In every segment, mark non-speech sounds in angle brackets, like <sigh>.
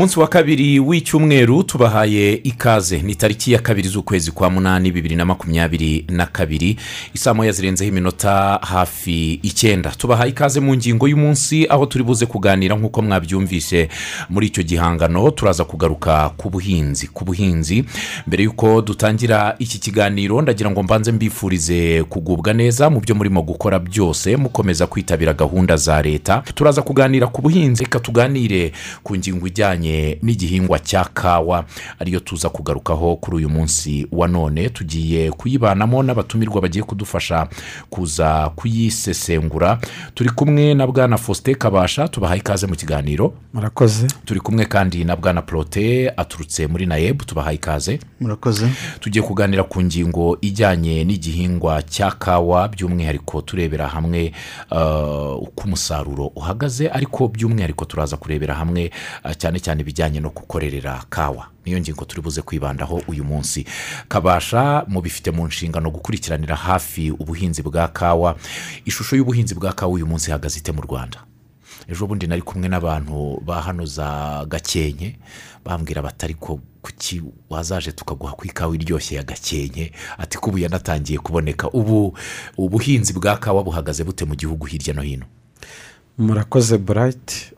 munsi wa kabiri w'icyumweru tubahaye ikaze. Ni tariki ya kabiri z'ukwezi kwa munani bibiri na makumyabiri na kabiri. Isaa moya zirenzeho iminota hafi icyenda. Tubahaye ikaze mu ngingo y'umunsi aho turi buze kuganira nk'uko mwabyumvise. Muri icyo gihangano turaza kugaruka ku buhinzi ku buhinzi. Mbere y'uko dutangira iki kiganiro ndagira ngo mbanze mbifurize kugubwa neza mu byo murimo gukora byose mukomeza kwitabira gahunda za leta. Turaza kuganira ku buhinzi reka tuganire ku ngingo ijyanye n'igihingwa cya kawa ariyo tuza kugarukaho kuri uyu munsi wa none. Tugiye kuyibanamo n'abatumirwa bagiye kudufasha kuza kuyisesengura. Turi kumwe na bwana faustin kabasha tubahaye ikaze mu kiganiro. Murakoze. Turi kumwe kandi na bwana porote aturutse muri nayebu tubahaye ikaze. Murakoze. Tugiye kuganira ku ngingo ijyanye n'igihingwa cya kawa by'umwihariko turebera hamwe uh, uko umusaruro uhagaze ariko by'umwihariko turaza kurebera hamwe uh, cyane cyane ibijyanye no gukorerera kawa. Niyo ngingo turi buze kwibandaho uyu munsi. Kabasha mubifite mu nshingano gukurikiranira hafi ubuhinzi bwa kawa. Ishusho y'ubuhinzi bwa kawa uyu munsi ihagaze ite mu rwanda? Ejo bundi nari kumwe n'abantu ba hano za gakenke bambwira batari ko kuki wazaje tukaguha ku ikawa iryoshye ya gakenke? Ati ko ubu yanatangiye kuboneka. Ubu ubuhinzi bwa kawa buhagaze bute mu gihugu hirya no hino? Murakoze burayiti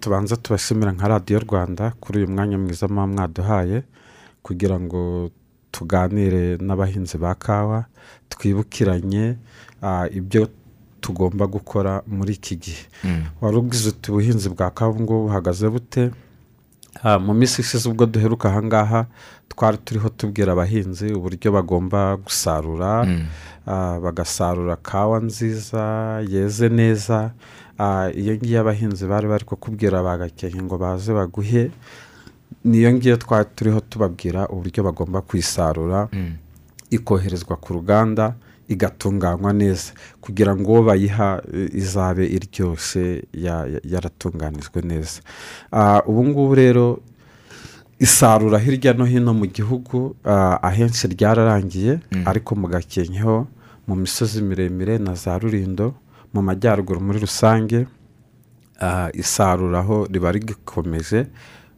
tubanza tubashimira nka radiyo rwanda kuri uyu mwanya mwiza muba mwaduhaye kugira ngo tuganire n'abahinzi ba kawa twibukiranye ibyo tugomba gukora muri iki gihe. Wari ubwize uti ubuhinzi bwa kawa ubu ngubu buhagaze bute? Mu minsi ishize ubwo duheruka ahangaha twari turiho tubwira abahinzi uburyo bagomba gusarura bagasarura kawa nziza yeze neza iyo ngiyo abahinzi bari bari kukubwira bagakenke ngo baze baguhe niyo ngiyo twari turiho tubabwira uburyo bagomba kuyisarura ikoherezwa ku ruganda igatunganywa neza. Kugira ngo uwo bayiha izabe iryoshye yaratunganijwe neza. Ubu ngubu rero isarura hirya no hino mu gihugu ahenshi ryararangiye ariko mu gakenkeho mu misozi miremire na za rurindo mu majyaruguru muri rusange isaruraho riba rigikomeje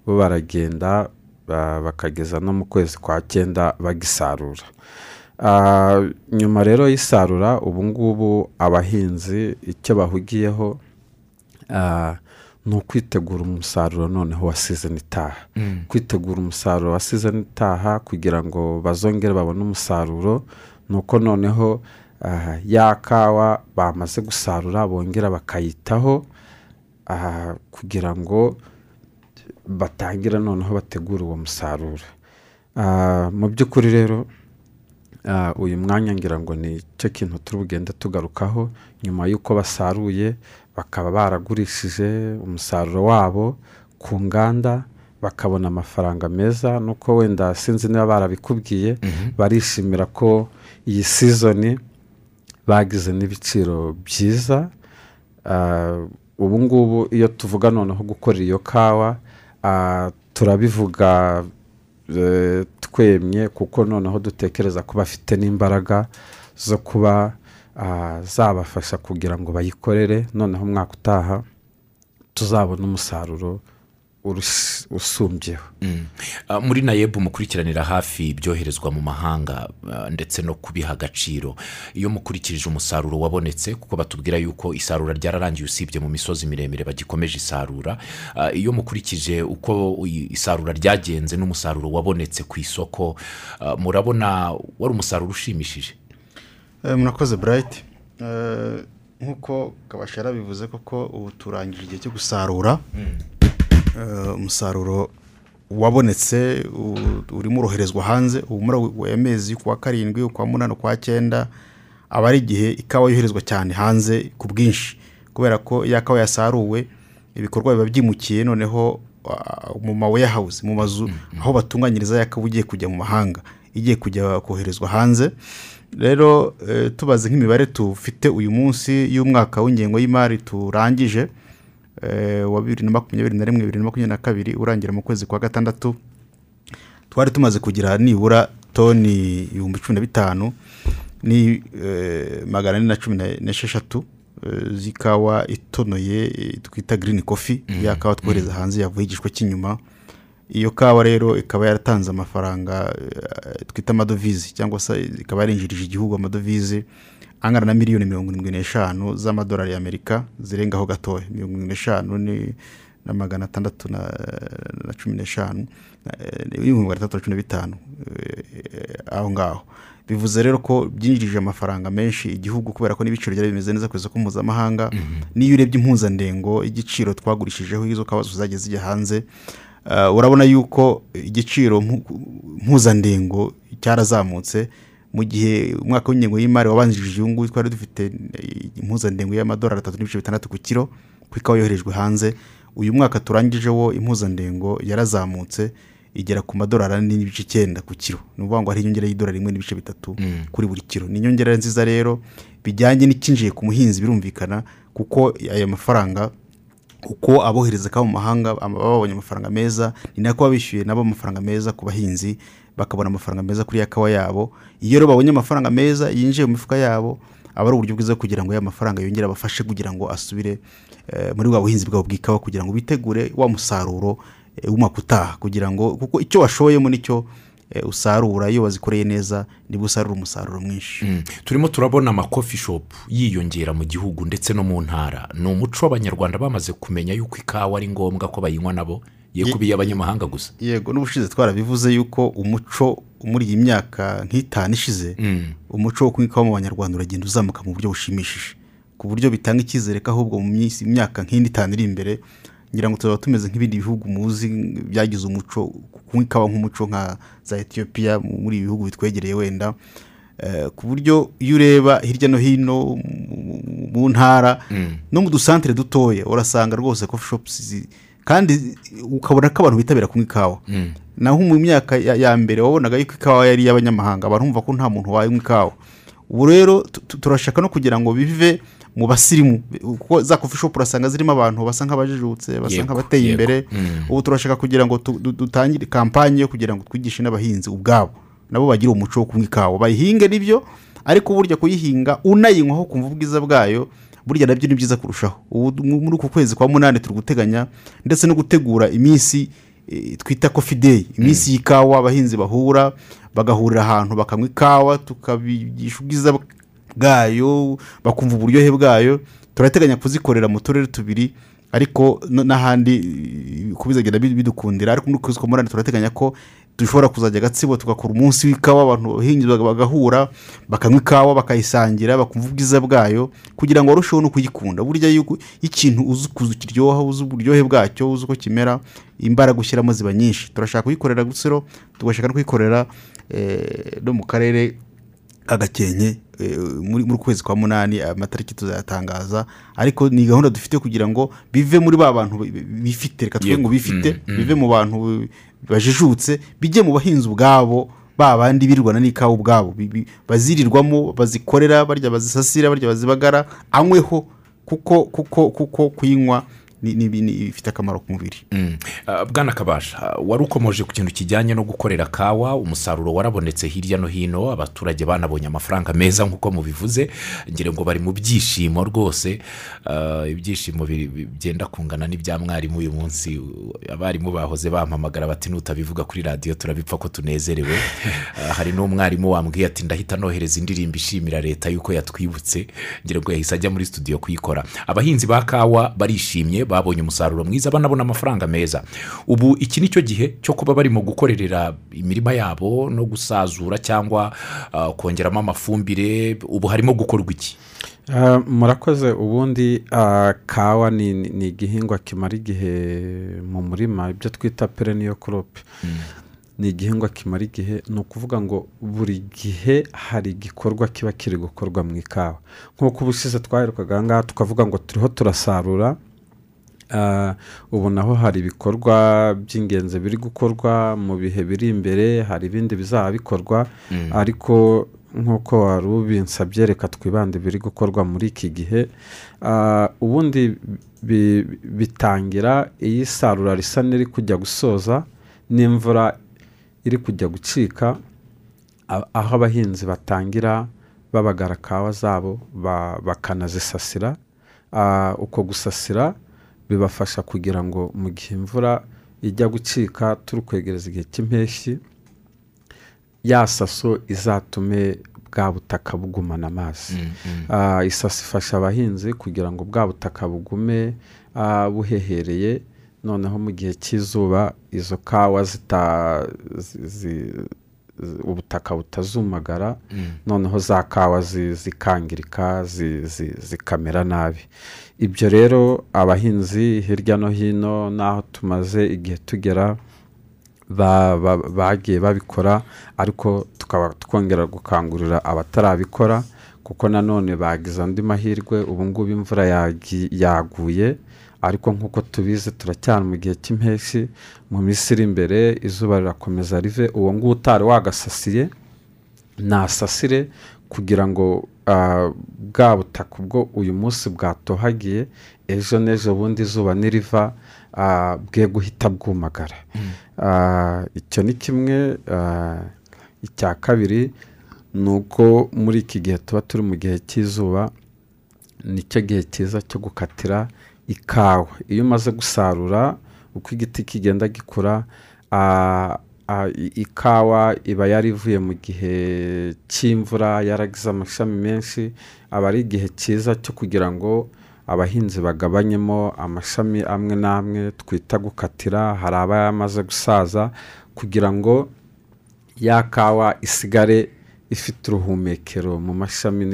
bo baragenda bakageza no mu kwezi kwa cyenda bagisarura. Nyuma rero y'isarura ubu ngubu abahinzi icyo bahugiyeho ni ukwitegura umusaruro noneho wa sizoni itaha. Kwitegura umusaruro wa sizoni itaha kugira ngo bazongere babone umusaruro ni uko noneho ya kawa bamaze gusarura bongera bakayitaho kugira ngo batangire noneho bategure uwo musaruro. Mu by'ukuri rero uyu mwanya ngira ngo ni cyo kintu turi bugende tugarukaho nyuma y'uko basaruye bakaba baragurishije umusaruro wabo ku nganda bakabona amafaranga meza nuko wenda sinzi niba barabikubwiye barishimira ko iyi sizoni bagize n'ibiciro byiza. Ubu ngubu iyo tuvuga noneho gukora iyo kawa turabivuga twemye kuko noneho dutekereza ko bafite n'imbaraga zo kuba zabafasha kugira ngo bayikorere. Noneho umwaka utaha tuzabona umusaruro usumbyeho muri nayebu mukurikiranira hafi ibyoherezwa mu mahanga ndetse no kubiha agaciro. Iyo mukurikirije umusaruro wabonetse kuko batubwira yuko isarura ryararangiye usibye mu misozi miremire bagikomeje isarura iyo mukurikije uko isarura ryagenze n'umusaruro wabonetse ku isoko murabona wari umusaruro ushimishije? Murakoze burayiti nk'uko kabashara bivuze koko ubu turangije igihe cyo gusarura. Umusaruro wabonetse urimo uroherezwa hanze ubu muri amezi kwa karindwi ukwa munani ukwa cyenda aba ari igihe ikawa yoherezwa cyane hanze ku bwinshi. Kubera ko iyo kawa yasaruwe ibikorwa biba byimukiye noneho mu ma weyahawuzi mu mazu aho batunganyiriza ya kawa ugiye kujya mu mahanga igiye kujya koherezwa hanze. Rero tubaze nk'imibare tufite uyu munsi y'umwaka w'ingengo y'imari turangije wa bibiri na makumyabiri na rimwe bibiri na makumyabiri na kabiri urangira mu kwezi kwa gatandatu. Twari tumaze kugira nibura toni ibihumbi cumi na bitanu ni magana ane na cumi n'esheshatu z'ikawa itonoye twita girini kofi ya kawa twohereza hanze yavuye igishwa cy'inyuma. Iyo kawa rero ikaba yaratanze amafaranga eh, twita amadovize cyangwa se ikaba yarinjirije igihugu amadovize. Angana na miliyoni mirongo irindwi n'eshanu z'amadolari y'amerika zirengaho gatoya mirongo irindwi n'eshanu ni na magana atandatu na, cumi n'eshanu eh, ibihumbi magana atandatu na cumi na bitanu eh, aho ngaho bivuze rero ko byinjirije amafaranga menshi igihugu kubera ko n'ibiciro byari bimeze neza ku isoko mpuzamahanga n'iyo urebye impuzandengo y'igiciro twagurishijeho izo kawa zose zagiye zijya hanze Uh, urabona yuko igiciro mpu- mpuzandengo cyarazamutse mu gihe umwaka w'ingengo y'imari wabanjirije uyu nguyu twari dufite eh, impuzandengo y'amadolari atatu n'ibice bitandatu ku kiro ku ikawa yoherejwe hanze uyu mwaka turangije wo impuzandengo yarazamutse igera ku madolari ane n'ibice icyenda ku kiro. Ni ukuvuga ngo hari inyongera y'idolari rimwe n'ibice bitatu kuri buri kiro. Ni inyongera nziza rero bijyanye n'icyinjiye ku muhinzi birumvikana kuko aya mafaranga uko abohereza kaba mu mahanga baba babonye amafaranga meza ni nako bishyuye nabo amafaranga meza ku bahinzi bakabona amafaranga meza kuri ya kawa yabo. Iyo rero babonye amafaranga meza yinjiye mu mifuka yabo aba ari uburyo bwiza kugira ngo ya mafaranga yongere abafashe kugira ngo asubire eh, muri bwa buhinzi bwabo bw'ikawa kugira ngo bitegure wa musaruro eh, w'umwaka utaha. Kugira ngo kuko icyo washoyemo ni cyo eh, usarura. Iyo wazikoreye neza ni bwo usarura umusaruro mwinshi. Mm. turimo turabona amakofi shopu yiyongera mu gihugu ndetse no mu ntara. Ni umuco w'abanyarwanda bamaze kumenya yuko ikawa ari ngombwa ko bayinywa nabo. Ye kuba iy'abanyamahanga gusa. Yego n'ubushize twarabivuze yuko umuco muri iyi myaka nk'itanu ishize umuco wo kunywa ikawa mu banyarwanda uragenda uzamuka mu buryo bushimishije. Ku buryo bitanga icyizere ko ahubwo mu imyaka nk'ine itanu iri imbere ngira ngo tuzaba tumeze nk'ibindi bihugu muzi byagize umuco kunywa ikawa nk'umuco nka za etiyopiya muri ibi bihugu bitwegereye wenda. Eh, ku buryo iyo ureba hirya no hino mu- ntara no mu dusantere dutoya urasanga rwose shops zi- kandi ukabona ko abantu bitabira kunywa ikawa. Naho mu myaka ya, mbere wabonaga yuko ikawa yari iy'abanyamahanga abantu bumva ko nta muntu wanywa ikawa. Ubu rero tu- tu- turashaka no kugira ngo bive mu basirimu kuko za coffee shop urasanga zirimo abantu basa nk'abajijutse basa nk'abateye imbere. Ubu turashaka kugira ngo dutangire kampanye yo kugira ngo twigishe n'abahinzi ubwabo. Nabo bagire umuco wo kunywa ikawa. Bayihinge ni byo ariko burya kuyihinga unayinywaho kumva ubwiza bwayo burya na byo ni byiza kurushaho. Muri uku kwezi kwa munani turi guteganya ndetse no gutegura iminsi eh, twita coffee day. Iminsi y'ikawa abahinzi bahura bagahurira ahantu bakanywa ikawa tukabigisha ubwiza bwayo bakumva uburyohe bwayo. Turateganya kuzikorera mu turere tubiri ariko n'ahandi eh, ko bizagenda bi- bidukundira. Ariko muri kwezi kwa munani turateganya ko dushobora kuzajya gatsibo tugakora umunsi w'ikawa abantu abahinzi baga- bagahura bakanywa ikawa bakayisangira bakumva ubwiza bwayo kugira ngo barusheho no kuyikunda. Burya yuko ikintu uzi ukuntu kiryoha uzi uburyohe bwacyo uzi uko kimera imbaraga ushyiramo ziba nyinshi. Turashaka kuyikorera gusiro tugashaka no kuyikorera eh, no mu karere k'agakenke eh, muri kwezi kwa munani amatariki tuzayatangaza ariko ni gahunda dufite kugira ngo bive muri ba bantu bi- bi- bifite reka Yego. ngo bifite Mm, mm. bive mu bantu bajijutse bijye mu bahinzi ubwabo ba bandi birirwana n'ikawa ubwabo bazirirwamo bazikorera barya bazisasira barya bazibagara anyweho kuko kuko kuko kuyinywa ni- ni- ni- bifite akamaro ku mubiri. Mm. Ah, bwana kabasha wari ukomoje ku kintu kijyanye no gukorera kawa umusaruro warabonetse hirya no hino abaturage banabonye amafaranga meza nk'uko mubivuze ngira ngo bari mu byishimo rwose. Ah, ibyishimo byenda kungana n'ibya mwarimu uyu munsi. Abarimu bahoze bampamagara bati nutabivuga kuri radiyo turabipfa ko tunezerewe. <laughs> Hari n'umwarimu wambwiye ati ndahita nohereza indirimbo ishimira leta yuko yatwibutse. Ngira ngo yahise ajya muri studio kuyikora. Abahinzi ba kawa barishimye babonye umusaruro mwiza banabona amafaranga meza. Ubu iki ni cyo gihe cyo kuba barimo gukorerera imirima yabo no gusazura cyangwa ah, kongeramo amafumbire. Ubu harimo gukorwa iki? Ah, murakoze. Ubundi ah, kawa ni igihingwa kimara igihe mu murima. Ibyo twita pereniyo korope ni igihingwa kimara igihe. Ni ukuvuga ngo buri gihe hari igikorwa kiba kiri gukorwa mu ikawa. Nk'uko ubushize twaherukaga aha ngaha tukavuga ngo turiho turasarura ubu naho hari ibikorwa by'ingenzi biri gukorwa mu bihe biri imbere hari ibindi bizaba bikorwa ariko nk'uko wari ubinsabye reka twibande biri gukorwa muri iki gihe. Ubundi bi- bitangira iyo isarura risa n'iri kujya gusoza n'imvura iri kujya gucika aho abahinzi batangira babagara kawa zabo ba- bakanazisasira. Uko gusasira bibafasha kugira ngo mu gihe imvura ijya gucika turi kwegereza igihe cy'impeshyi ya saso izatume bwa butaka bugumana amazi. Ah, isaso ifasha abahinzi kugira ngo bwa butaka bugume ah, buhehereye noneho mu gihe cy'izuba izo kawa ubutaka butazumagara noneho za kawa zi- zikangirika zi- zi- zikamera nabi. Ibyo rero abahinzi hirya no hino n'aho tumaze igihe tugera ba- ba- bagiye babikora ariko tukaba twongera gukangurira abatarabikora kuko nanone bagize andi mahirwe ubu ngubu imvura yaguye ariko nk'uko tubizi turacyari mu gihe cy'impeshyi mu minsi iri imbere izuba rirakomeza rive uwo nguwo utari wagasasiye nasasire kugira ngo ah, bwa butaka ubwo uyu munsi bwatohagiye ejo n'ejo bundi izuba niriva ah, bwe guhita bwumagara. Ah, icyo ni kimwe icya kabiri ni uko muri iki gihe tuba turi mu gihe cy'izuba ni cyo gihe cyiza cyo gukatira ikawa. Iyo umaze gusarura uko igiti kigenda gikura ikawa iba yarivuye mu gihe cy'imvura yaragize amashami menshi aba ari igihe cyiza cyo kugira ngo abahinzi bagabanyemo amashami amwe n'amwe twita gukatira. Hari aba yamaze gusaza kugira ngo ya kawa isigare ifite uruhumekero mu mashami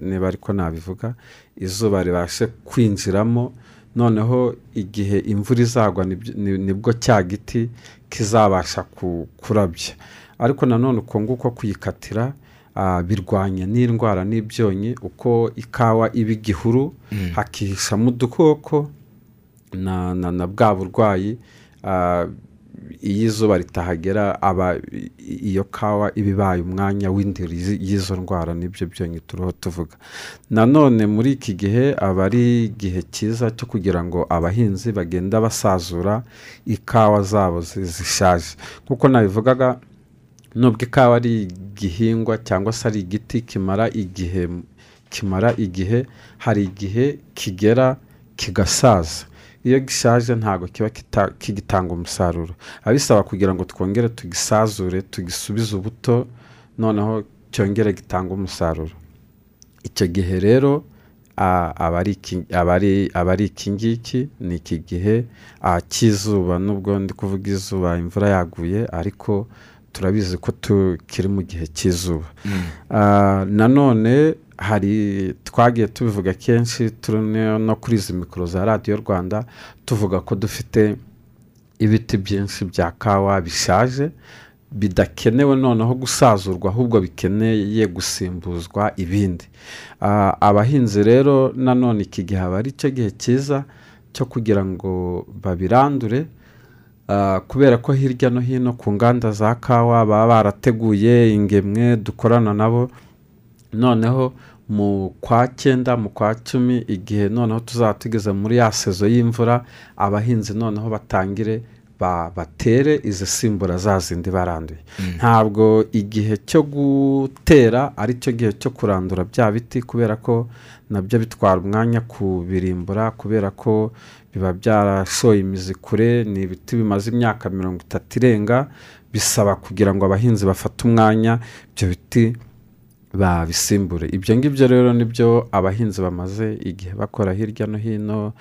niba ariko nabivuga izuba ribashe kwinjiramo noneho igihe imvura izagwa ni bwo cya giti kizabasha ku- kurabya. Ariko nanone uko nguko kuyikatira ah, birwanya n'indwara n'ibyonnyi uko ikawa iba igihuru hakihishamo udukoko na bwa burwayi ah, iyo izuba ritahagera aba iyo kawa iba ibaye umwanya w'indiri y'izo ndwara n'ibyo byonyi turiho tuvuga. Nanone muri iki gihe aba ari igihe cyiza cyo kugira ngo abahinzi bagenda basazura ikawa zabo zi- zishaje. Nk'uko nabivugaga nubwo ikawa ari igihingwa cyangwa se ari igiti kimara igihe kimara igihe hari igihe kigera kigasaza. Iyo gishaje ntabwo kiba kigitanga umusaruro. Biba bisaba kugira ngo twongere tugisazure tugisubize ubuto noneho cyongere gitange umusaruro. Icyo gihe rero aba ari iki- ngiki ni iki gihe cy'izuba. Nubwo ndi kuvuga izuba imvura yaguye ariko turabizi ko tukiri mu gihe cy'izuba. Ah, nanone hari twagiye tubivuga kenshi turi no- kuri izi mikoro za radiyo rwanda tuvuga ko dufite ibiti byinshi bya kawa bishaje bidakenewe noneho gusazurwa ahubwo bikeneye gusimbuzwa ibindi. Ah, abahinzi rero nanone iki gihe aba ari cyo gihe cyiza cyo kugira ngo babirandure Ah, kubera ko hirya no hino ku nganda za kawa baba barateguye ingemwe dukorana nabo noneho mu kwa cyenda mu kwa cumi igihe noneho tuzaba tugeze muri ya sezo y'imvura abahinzi noneho batangire ba- batere izisimbura za zindi baranduye. Ntabwo igihe cyo gutera ari cyo gihe cyo kurandura bya biti kubera ko na byo bitwara umwanya kubirimbura kubera ko biba byarashoye imizi kure ni ibiti bimaze imyaka mirongo itatu irenga bisaba kugira ngo abahinzi bafate umwanya ibyo biti babisimbure. Ibyo ngibyo rero ni byo abahinzi bamaze igihe bakora hirya no hino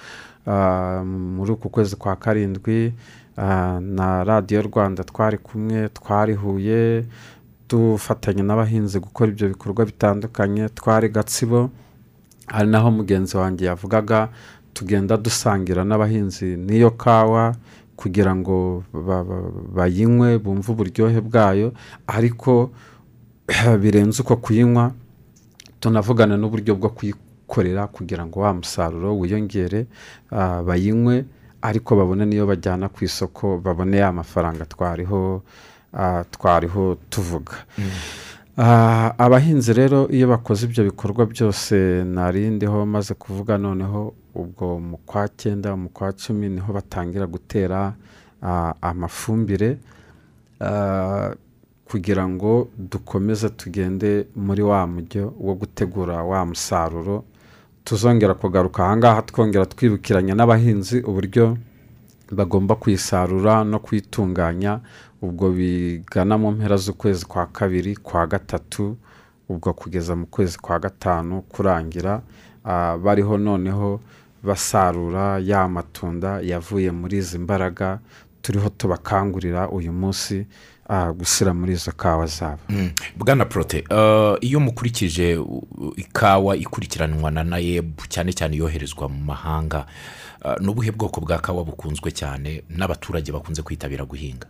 ah, muri uku kwezi kwa karindwi ah, na radiyo rwanda twari kumwe twarihuye dufatanya n'abahinzi gukora ibyo bikorwa bitandukanye. Twari gatsibo hari naho mugenzi wanjye yavugaga tugenda dusangira n'abahinzi n'iyo kawa kugira ngo ba- ba- bayinywe bumve uburyohe bwayo. Ariko <clears throat> birenze uko kuyinywa tunavugana n'uburyo bwo kuyikorera kugira ngo wa musaruro wiyongere ah, bayinywe ariko babone n'iyo bajyana ku isoko babone ya mafaranga twariho ah, twariho tuvuga. Ah, abahinzi rero iyo bakoze ibyo bikorwa byose narindiho maze kuvuga noneho ubwo mu kwa cyenda mu kwa cumi ni ho batangira gutera amafumbire kugira ngo dukomeze tugende muri wa mujyo wo gutegura wa musaruro tuzongera kugaruka ahangaha twongera twibukiranya n'abahinzi uburyo bagomba kuyisarura no kuyitunganya. Ubwo bigana mu mpera z'ukwezi kwa kabiri kwa gatatu ubwo kugeza mu kwezi kwa gatanu kurangira ah, bariho noneho basarura ya matunda yavuye muri izi mbaraga turiho tubakangurira uyu munsi gushyira muri izo kawa zabo Mm. bwana porote eh, iyo mukurikije uh, ikawa ikurikiranwa na nayebu cyane cyane yoherezwa mu mahanga eh, ni ubuhe bwoko bwa kawa bukunzwe cyane n'abaturage bakunze kwitabira guhinga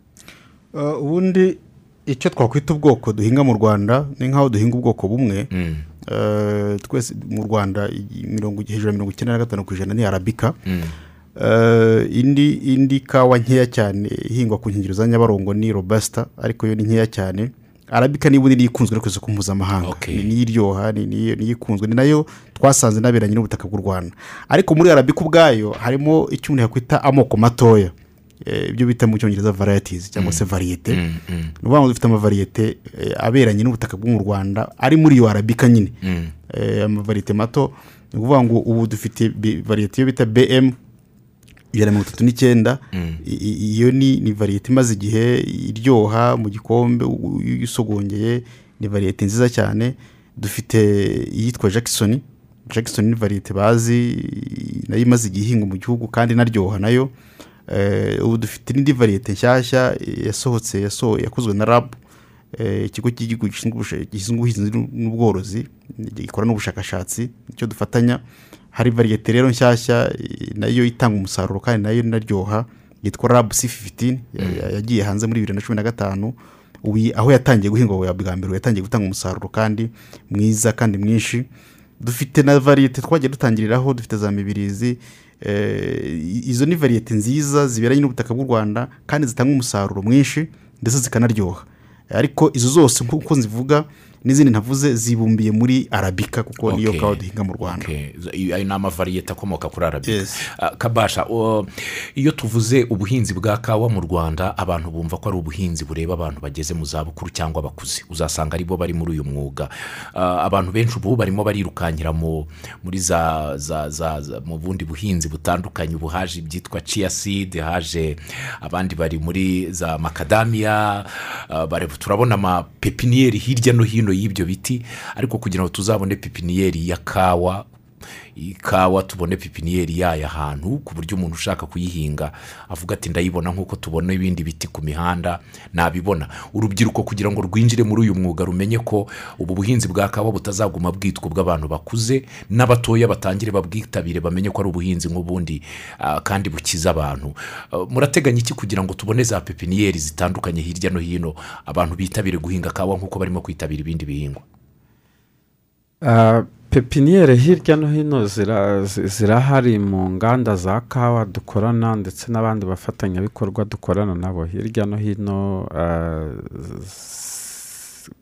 Uh, ubundi icyo twakwita ubwoko duhinga mu rwanda ni nk'aho duhinga ubwoko bumwe Mm. Uh, twese mu rwanda hejuru ya mirongo icyenda na gatanu ku ijana ni arabika Mm. Uh, indi indi kawa nkeya cyane ihingwa ku nkengero za nyabarongo ni robasita ariko yo ni nkeya cyane. Arabika niba niyo ikunzwe no ku isoko mpuzamahanga ni niyo iryoha ni niyo ikunzwe. Ni na yo twasanze inaberanye n'ubutaka bw'u rwanda. Ariko muri arabika ubwayo harimo icyo umuntu yakwita amoko matoya. Eh, ibyo bita mu cyongereza varayatizi cyangwa se variyete Mm. Mm. ni ukuvuga ngo dufite amavariyete eh, aberanye n'ubutaka bwo mu rwanda ari muri iyo arabika nyine. Mm. Eh, amavariyete mato. Ni ukuvuga ngo ubu dufite variyete iyo bita bm ijana na mirongo itatu n'icyenda. I- iyo ni variyete imaze igihe iryoha mu gikombe iyo usogongeye ni variyete nziza cyane. Dufite iyitwa jackson. Jackson ni variyete bazi na yo imaze igihe ihingwa mu gihugu kandi inaryoha na yo. Eh, ubu dufite n'indi variyete nshyashya yasohotse yakozwe na rabu Eh, ikigo cy'igihugu gishinzwe ubuhinzi n'u- n'ubworozi gikora n'ubushakashatsi ni cyo dufatanya. Hari variyete rero nshyashya na yo itanga umusaruro kandi na yo inaryoha yitwa rabu si fifitini yagiye hanze muri bibiri na cumi na gatanu. Aho yatangiye guhingwa bwa mbere yatangiye gutanga umusaruro kandi mwiza kandi mwinshi. Dufite na variyete twagiye dutangiriraho dufite za mibirizi eh, izo ni variyete nziza ziberanye n'ubutaka bw'u rwanda kandi zitanga umusaruro mwinshi ndetse zikanaryoha. Ariko izo zose nk'uko zivuga n'izindi ntavuze zibumbiye muri arabika kuko niyo kawa duhinga mu rwanda. Ayo ni amavariyete akomoka kuri arabika. Ah, kabasha iyo tuvuze ubuhinzi bwa kawa mu rwanda abantu bumva ko ari ubuhinzi bureba abantu bageze mu zabukuru cyangwa abakuze. Uzasanga ari bo bari muri uyu mwuga. Ah, abantu benshi ubu barimo barirukankira mu muri za, za, za, mu bundi buhinzi butandukanye. Ubu haje ibyitwa seed haje abandi bari muri za makadamiya ah, turabona amapepiniyeri hirya no hino y'ibyo biti ariko kugira ngo tuzabone pepiniyeri ya kawa ikawa tubone pipiniyeri yayo ahantu ku buryo umuntu ushaka kuyihinga avuga ati ndayibona nk'uko tubona ibindi biti ku mihanda nabibona. Urubyiruko kugira ngo rwinjire muri uyu mwuga rumenye ko ubu buhinzi bwa kawa butazaguma bwitwa ubw'abantu bakuze n'abatoya batangire babwitabire bamenye ko ari ubuhinzi nk'ubundi ah, kandi bukiza abantu. Ah, murateganya iki kugira ngo tubone za pepiniyeri zitandukanye hirya no hino abantu bitabire guhinga kawa nk'uko barimo kwitabira ibindi bihingwa? Ah, pepiniyeri hirya no hino zira- zi- zirahari mu nganda za kawa dukorana ndetse n'abandi bafatanyabikorwa dukorana nabo. Hirya no hino ah,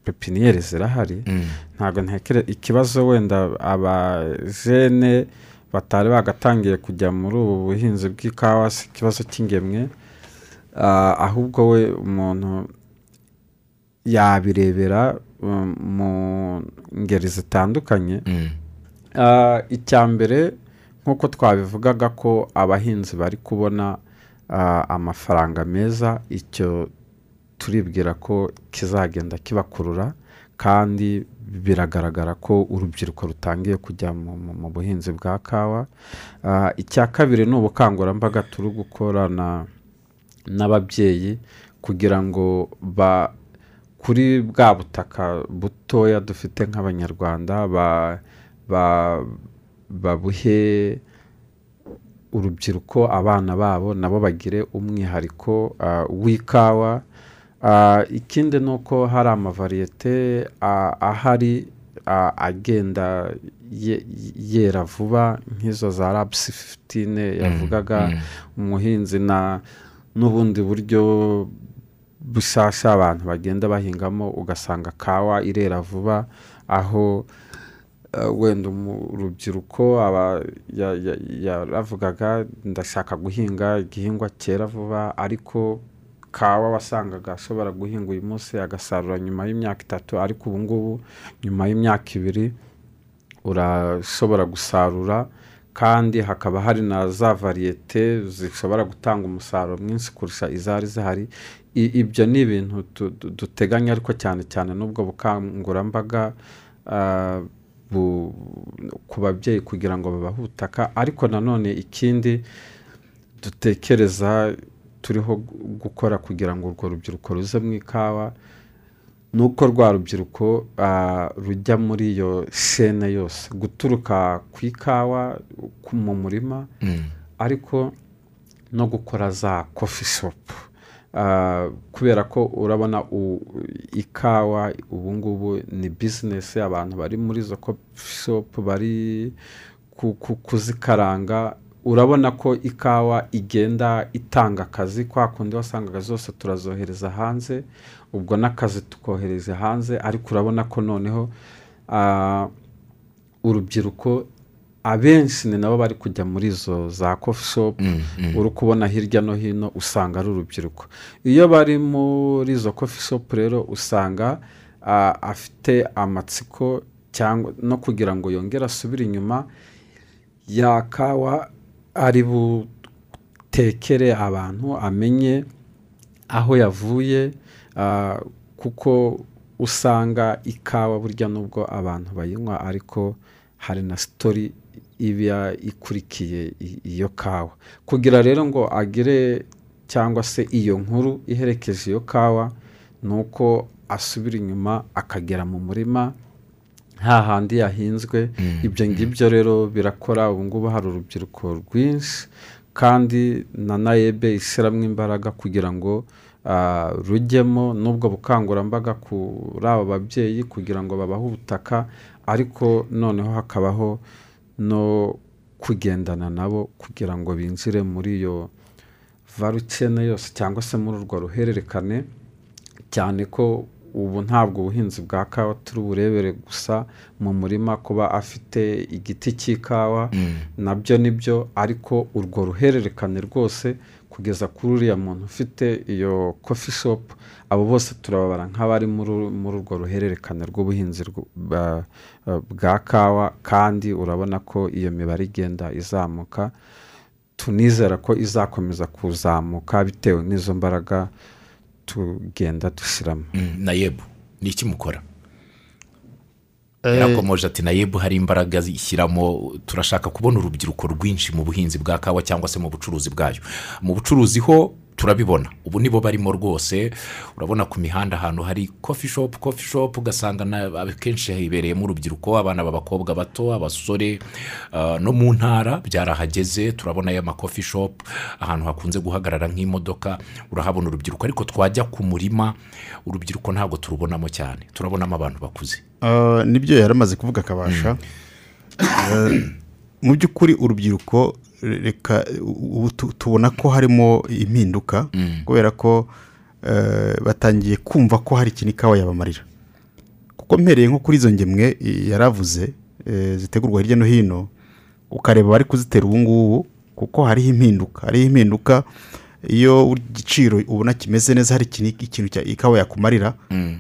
pepiniyeri zirahari. Mm. ntabwo ntekere ikibazo wenda abajene batari bagatangiye kujya muri ubu buhinzi bw'ikawa si ikibazo cy'ingemwe. Ah, ahubwo we umuntu yabirebera mu ngeri zitandukanye Mm. Ah, icya mbere nk'uko twabivugaga ko abahinzi bari kubona ah, amafaranga meza icyo turibwira ko kizagenda kibakurura kandi biragaragara ko urubyiruko rutangiye kujya mu, buhinzi bwa kawa Ah, icya kabiri ni ubukangurambaga turi gukorana n'ababyeyi kugira ngo ba kuri bwa butaka butoya dufite nk'abanyarwanda ba- ba- babuhe urubyiruko abana babo nabo bagire umwihariko w'ikawa. Ikindi ni uko hari amavariyete ah, ahari ah, agenda ye- yera vuba nk'izo za rabusi fifitine yavugaga umuhinzi na n'ubundi buryo bushyashya abantu bagenda bahingamo ugasanga kawa irera vuba aho eh, wenda urubyiruko yaravugaga ndashaka guhinga igihingwa cyera vuba ariko kawa wasangaga ashobora guhinga uyu munsi agasarura nyuma y'imyaka itatu ariko ubu ngubu nyuma y'imyaka ibiri urashobora gusarura kandi hakaba hari na za variyete zishobora gutanga umusaruro mwinshi kurusha izari zihari ibyo ni ibintu tu- du- duteganya ariko cyane cyane n'ubwo bukangurambaga ah, ku babyeyi kugira ngo babahe ubutaka ariko nanone ikindi dutekereza turiho gu- gukora kugira ngo urwo rubyiruko ruze mu ikawa ni uko rwa rubyiruko ah, rujya muri iyo shene yose. Guturuka ku ikawa mu murima ariko no gukora za kofi shopu kubera ko urabona ikawa ubu ngubu ni bizinesi abantu bari muri izo shopu bari ku- ku- kuzikaranga. Urabona ko ikawa igenda itanga akazi kwa kundi wasangaga zose turazohereza hanze ubwo n'akazi tukohereza hanze ariko urabona ko noneho ah, urubyiruko abenshi ni nabo bari kujya muri izo za kofi shopu uri kubona hirya no hino usanga ari urubyiruko. Iyo bari muri izo kofi shopu rero usanga afite amatsiko cyangwa no kugira ngo yongere asubire inyuma ya kawa ari butekere abantu amenye aho yavuye kuko usanga ikawa burya nubwo abantu bayinywa ariko hari na sitori iba ikurikiye iyo kawa. Kugira rero ngo agire cyangwa se iyo nkuru iherekeje iyo kawa ni uko asubira inyuma akagera mu murima hahandi yahinzwe. Ibyo ngibyo rero birakora. Ubu ngubu hari urubyiruko rwinshi kandi na nayebe ishyiramo imbaraga kugira ngo ah, rujyemo n'ubwo bukangurambaga kuri abo babyeyi kugira ngo babahe ubutaka ariko noneho hakabaho no kugendana nabo kugira ngo binjire muri iyo varukene yose cyangwa se muri urwo ruhererekane cyane ko ubu ntabwo ubuhinzi bwa kawa turi burebere gusa mu murima kuba afite igiti cy'ikawa na byo ni byo ariko urwo ruhererekane rwose kugeza kuri uriya muntu ufite iyo kofi shopu abo bose turababara nk'abari muri urwo ruhererekane rw'ubuhinzi rw- bwa- kawa kandi urabona ko iyo mibare igenda izamuka tunizera ko izakomeza kuzamuka bitewe n'izo mbaraga tugenda dushyiramo na yebu ni iki mukora? Eh, yarakomoje ati na yebu hari imbaraga zishyiramo turashaka kubona urubyiruko rwinshi mu buhinzi bwa kawa cyangwa se mu bucuruzi bwayo. Mu bucuruzi ho turabibona. Ubu nibo barimo rwose urabona ku mihanda ahantu hari kofi shopu kofi shopu ugasanga na- akenshi hibereyemo urubyiruko abana b'abakobwa bato abasore ah, no mu ntara byarahageze turabona aya makofi shopu ahantu hakunze guhagarara nk'imodoka urahabona urubyiruko. Ariko twajya ku murima urubyiruko ntabwo turubonamo cyane. Turabonamo abantu bakuze. Uh, ni byo yari amaze kuvuga akabasha Uh, mu by'ukuri urubyiruko reka ubu tu- tubona ko harimo impinduka kubera ko uh, batangiye kumva ko hari ikintu ikawa yabamarira. Kuko mpereye nko kuri izo ngemwe yaravuze eh, zitegurwa hirya no hino ukareba bari kuzitera ubu ngubu kuko hariho impinduka. Hariho impinduka iyo igiciro ubona kimeze neza hari ikintu ikawa yakumarira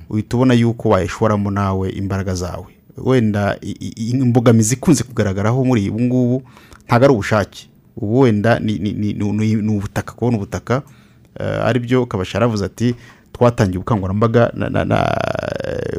uhita ubona yuko wayishoramo nawe imbaraga zawe. Wenda imbogamizi ikunze kugaragaraho muri ubu ngubu ntabwo ari ubushake. Ubu wenda ni- ni ni- ni- ni ubutaka kubona ubutaka. Eh, ari byo kabasha yaravuze ati twatangiye ubukangurambaga na- na- na-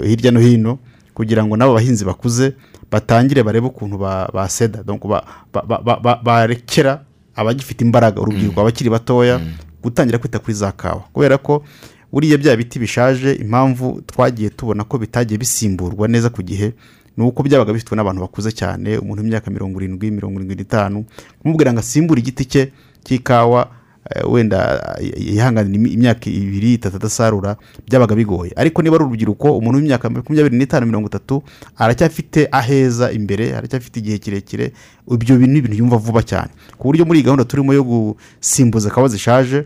hirya no hino kugira ngo n'abo bahinzi bakuze batangire barebe ukuntu ba- baseda donc ba- ba- ba- ba- ba- barekera abagifite imbaraga urubyiruko abakiri batoya gutangira kwita kuri za kawa. Kubera ko buriya bya biti bishaje impamvu twagiye tubona ko bitagiye bisimburwa neza ku gihe ni uko byabaga bifitwe n'abantu bakuze cyane umuntu w'imyaka mirongo irindwi mirongo irindwi n'itanu kumubwira ngo asimbure igiti cye cy'ikawa eh, wenda eh, yihanganira imyaka ibiri itatu adasarura byabaga bigoye. Ariko niba ari urubyiruko umuntu w'imyaka makumyabiri n'itanu mirongo itatu aracyafite aheza imbere aracyafite igihe kirekire ibyo bintu ni ibintu yumva vuba cyane. Ku buryo muri iyi gahunda turimo yo gusimbuza kawa zishaje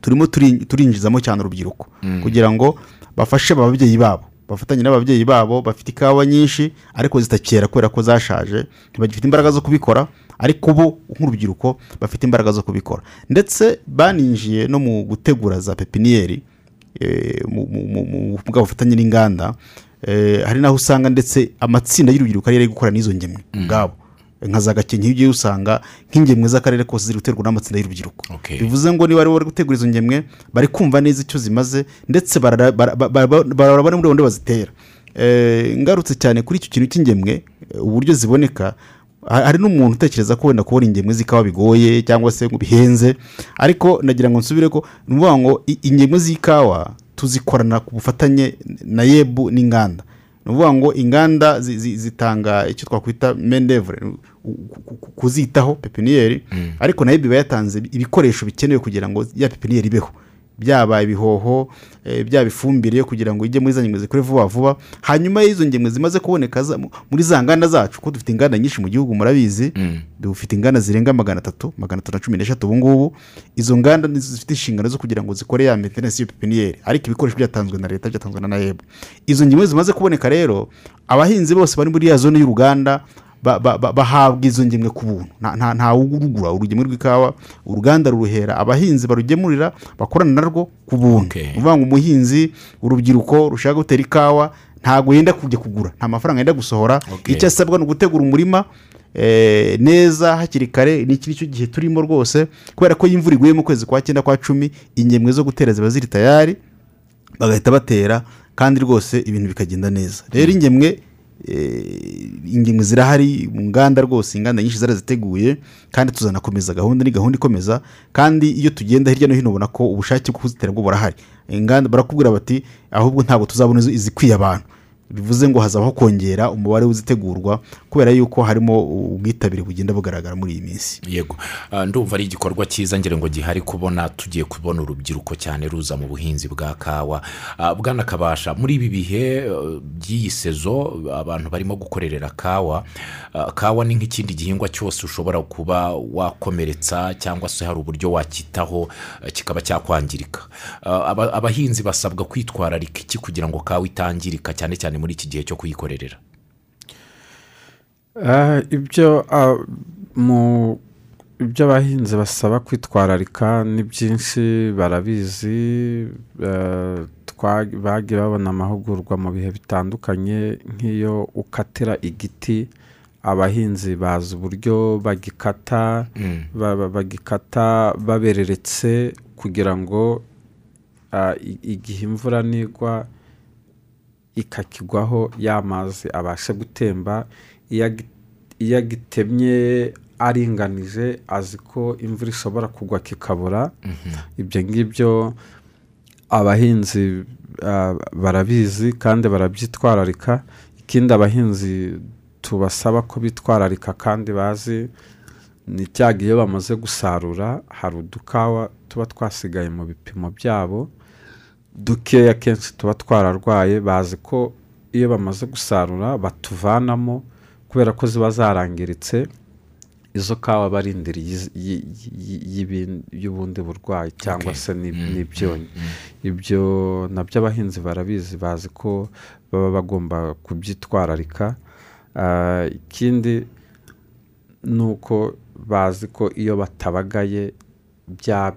turimo turi- turinjizamo cyane urubyiruko. Kugira ngo bafashe ababyeyi babo. Bafatanye n'ababyeyi babo bafite ikawa nyinshi ariko zitakera kubera ko zashaje ntibagifite imbaraga zo kubikora ariko bo nk'urubyiruko bafite imbaraga zo kubikora. Ndetse baninjiye no mu gutegura za pepiniyeri eh, mu- bw'abufatanye n'inganda eh, hari n'aho usanga ndetse amatsinda y'urubyiruko ari ari gukora n'izo ngemwe ubwabo nka za gakenke ugiye usanga nk'ingemwe z'akarere kose ziri guterwa n'amatsinda y'urubyiruko. Bivuze ngo niba bari gutegura izo ngemwe bari kumva neza icyo zimaze ndetse barara- bara- bara- bara- barara bari muri gahunda bazitera. Eh, ngarutse cyane kuri icyo kintu cy'ingemwe uburyo ziboneka ha- hari n'umuntu utekereza ko wenda kubona ingemwe z'ikawa bigoye cyangwa se ngo bihenze ariko nagira ngo nsubire ko ni ukuvuga ngo ingemwe z'ikawa tuzikorana ku bufatanye na yebu n'inganda. Ni ukuvuga ngo inganda zi- zi- zitanga icyo twakwita mendevure kuzitaho pepiniyeri ariko na yo iba yatanze ibikoresho bikenewe kugira ngo ya pepiniyeri ibeho. Byaba ibihoho eh, byaba ifumbire yo kugira ngo ijye muri za ngemwe zikure vuba vuba. Hanyuma y'izo ngemwe zimaze kuboneka muri za nganda zacu kuko dufite inganda nyinshi mu gihugu murabizi dufite inganda zirenga magana atatu magana atatu na cumi n'eshatu ubu ngubu izo nganda nizo zifite inshingano zo kugira ngo zikore ya maintenance y'iyo pepiniyeri. Ariko ibikoresho byatanzwe na leta byatanzwe na naeb izo ngemwe zimaze kuboneka rero abahinzi bose bari muri ya zone y'uruganda bahabwa izo ngemwe ku buntu. Nta- nta nta urugura urugemwe rw'ikawa uruganda ruruhera abahinzi barugemurira bakorana narwo ku buntu. Ni ukuvuga ngo umuhinzi urubyiruko rushaka gutera ikawa ntabwo yenda kujya kugura. Nta mafaranga yenda gusohora. Icyo asabwa ni ugutegura umurima eh, neza hakiri kare. Ni cyo gihe turimo rwose kubera ko imvura iguye mu kwezi kwa cyenda kwa cumi ingemwe zo gutera ziba ziri tayari bagahita batera kandi rwose ibintu bikagenda neza. Rero ingemwe eh, ingemwe zirahari mu nganda rwose inganda nyinshi zaraziteguye kandi tuzanakomeza gahunda ni gahunda ikomeza kandi iyo tugenda hirya no hino ubona ko ubushake bwo kuzitera bwo burahari. Inganda barakubwira bati ahubwo ntabwo tuzabona izikwiye abantu bivuze ngo hazabaho kongera umubare w'izitegurwa kubera yuko harimo ubwitabire bugenda bugaragara muri iyi minsi. Yego. Ah, ndumva ari igikorwa cyiza ngira ngo gihari kubona tugiye kubona urubyiruko cyane ruza mu buhinzi bwa kawa. Ah, bwana kabasha muri ibi bihe by'iyi sezo abantu barimo gukorerera kawa ah, kawa ni nk'ikindi gihingwa cyose ushobora kuba wakomeretsa cyangwa se hari uburyo wacyitaho eh, kikaba cyakwangirika. Ah, aba- abahinzi basabwa kwitwararika iki kugira ngo kawa itangirika cyane cyane muri iki gihe cyo kuyikorerera? Ibyo ah, mu ibyo abahinzi basaba kwitwararika ni byinshi barabizi twa- bagiye babona amahugurwa mu bihe bitandukanye nk'iyo ukatira igiti abahinzi bazi uburyo bagikata ba- ba- bagikata babereretse kugira ngo ah, igihe imvura nigwa ikakigwaho ya mazi abashe gutemba. Iyo agi- iyo agitemye aringanije azi ko imvura ishobora kugwa kikabura. Ibyo ngibyo abahinzi ah, barabizi kandi barabyitwararika. Ikindi abahinzi tubasaba ko bitwararika kandi bazi ni cyaga iyo bamaze gusarura hari udukawa tuba twasigaye mu bipimo byabo. Dukeya kenshi tuba twararwaye bazi ko iyo bamaze gusarura batuvanamo kubera ko ziba zarangiritse izo kawa y'ibin- y'ubundi burwayi cyangwa se n'ib- n'ibyonnyi ibyo na byo abahinzi barabizi bazi ko baba bagomba kubyitwararika. Ah, ikindi ni uko bazi ko iyo batabagaye bya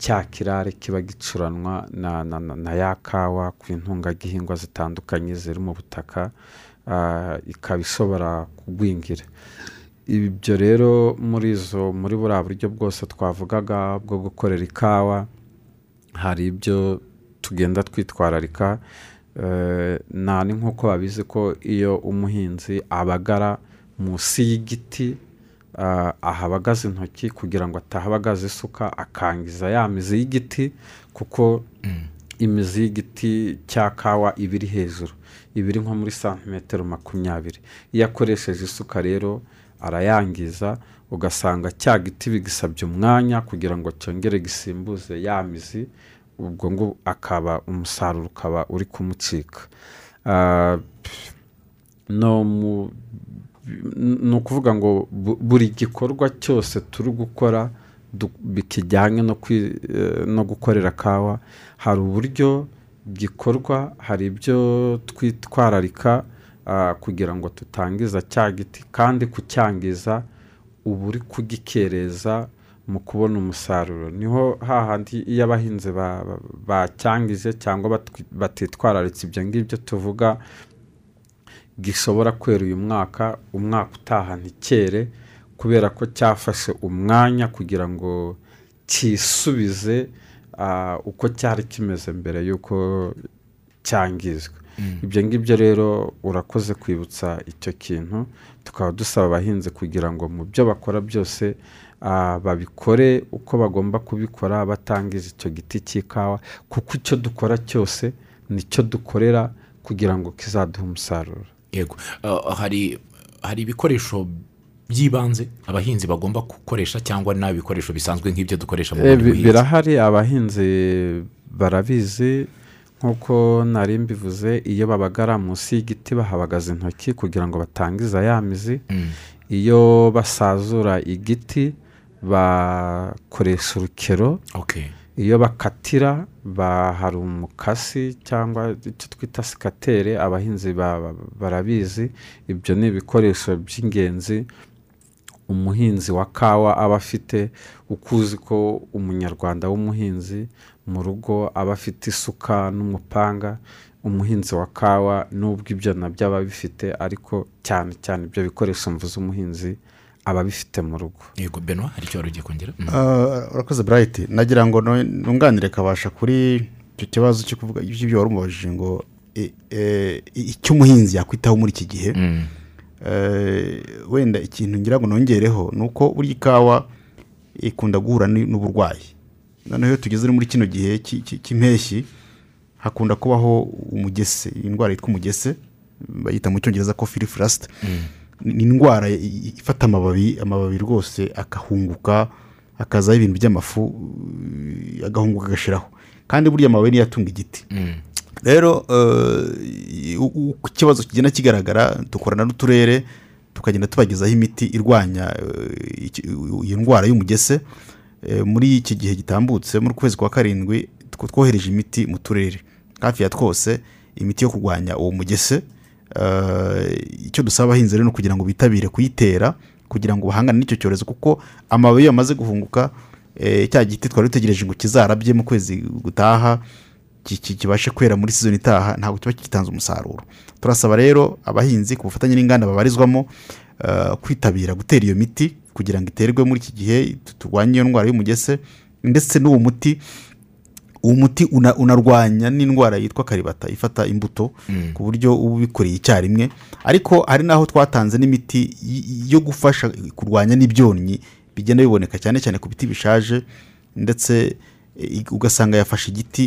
cya kirare kiba gicuranwa na, na, na, na ya kawa ku intungagihingwa zitandukanye ziri mu butaka ah, ikaba ishobora kugwingira. Ibyo rero muri izo muri buriya buryo bwose twavugaga bwo gukorera ikawa hari ibyo tugenda twitwararika eh, nta ni nk'uko babizi ko iyo umuhinzi abagara munsi y'igiti ah, ahabagaza intoki kugira ngo atahabagaza isuka akangiza ya mizi y'igiti kuko imizi y'igiti cya kawa iba iri hejuru. Iba iri nko muri santimetero makumyabiri. Iyo akoresheje isuka rero arayangiza ugasanga cya giti bigisabye umwanya kugira ngo cyongere gisimbuze ya mizi ubwo ngo akaba umusaruro ukaba uri kumucika. Ah, no mu ni ukuvuga ngo bu- buri gikorwa cyose turi gukora kwi- eh, no gukorera kawa hari uburyo gikorwa hari ibyo twitwararika ah, kugira ngo tutangiza cya giti kandi kucyangiza uba uri kugikereza mu kubona umusaruro. Niho hahandi iyo abahinzi ba- ba- bacyangije cyangwa batitwararitse ibyo ngibyo tuvuga gishobora kwera uyu mwaka umwaka utaha ntikere kubera ko cyafashe umwanya kugira ngo cyisubize ah, uko cyari kimeze mbere y'uko cyangizwa. Ibyo ngibyo rero urakoze kwibutsa icyo kintu tukaba dusaba abahinzi kugira ngo mu byo bakora byose ah, babikore uko bagomba kubikora batangiza icyo giti cy'ikawa kuko icyo dukora cyose ni cyo dukorera kugira ngo kizaduhe umusaruro. Yego. Ah, hari hari ibikoresho by'ibanze abahinzi bagomba gukoresha cyangwa nta bikoresho bisanzwe nk'ibyo dukoresha mu Eh, buhinzi? birahari abahinzi barabizi. Nk'uko nari mbivuze iyo babagara munsi y'igiti bahabagaza intoki kugira ngo batangiza ya mizi. Mm. iyo basazura igiti bakoresha urukero. Okay. Iyo bakatira ba- hari umukasi cyangwa icyo twita sikatere abahinzi ba- ba- barabizi. Ibyo ni ibikoresho by'ingenzi umuhinzi wa kawa aba afite uko uzi ko umunyarwanda w'umuhinzi mu rugo aba afite isuka n'umupanga umuhinzi wa kawa n'ubwo ibyo na byo aba abifite ariko cyane cyane ibyo bikoresho mvuze umuhinzi aba abifite mu rugo. Yego benwa hari icyo wari ugiye kongera Mm. Ah, urakoze burayiti nagira ngo nunganire kabasha kuri icyo kibazo cyo kuvuga ibyo wari umubajije ngo e- icyo umuhinzi yakwitaho muri iki gihe. Mm. Eh, wenda ikintu ngira ngo nongereho ni uko burya ikawa ikunda guhura ni- n'uburwayi. Noneho iyo tugeze muri kino gihe cy'i- cy'i- cy'impeshyi hakunda kubaho umugese indwara yitwa umugese bayita mu cyongereza ko firifurasite ni indwara ifata amababi amababi rwose akahunguka hakazaho ibintu by'amafu agahunguka agashiraho. Kandi burya amababi niyo atunga igiti. Mm. rero eh, uko ikibazo kigenda kigaragara dukorana n'uturere tukagenda tubagezaho imiti irwanya eh, iyo ndwara y'umugese Eh, muri iki gihe gitambutse muri kwezi kwa karindwi tw- twohereje imiti mu turere. Hafi ya twose imiti yo kurwanya uwo mugese icyo dusaba abahinzi rero ni ukugira ngo bitabire kuyitera kugira ngo bahangane n'icyo cyorezo kuko amababi iyo yamaze guhunguka eh, cya giti twari dutegereje ngo kizarabye mu kwezi gutaha ki- ki- kibashe kwera muri sizoni itaha ntabwo kiba gitanze umusaruro. Turasaba rero abahinzi ku bufatanye n'inganda babarizwamo eh, kwitabira gutera iyo miti kugira ngo iterwe muri iki gihe tu- turwanye iyo ndwara y'umugese ndetse n'uwo muti uwo muti una- unarwanya n'indwara yitwa karibata ifata imbuto ku buryo uba ubikoreye icyarimwe. Ariko hari n'aho twatanze n'imiti yo gufasha kurwanya n'ibyonnyi bigenda biboneka cyane cyane ku biti bishaje ndetse eh, ugasanga yafashe igiti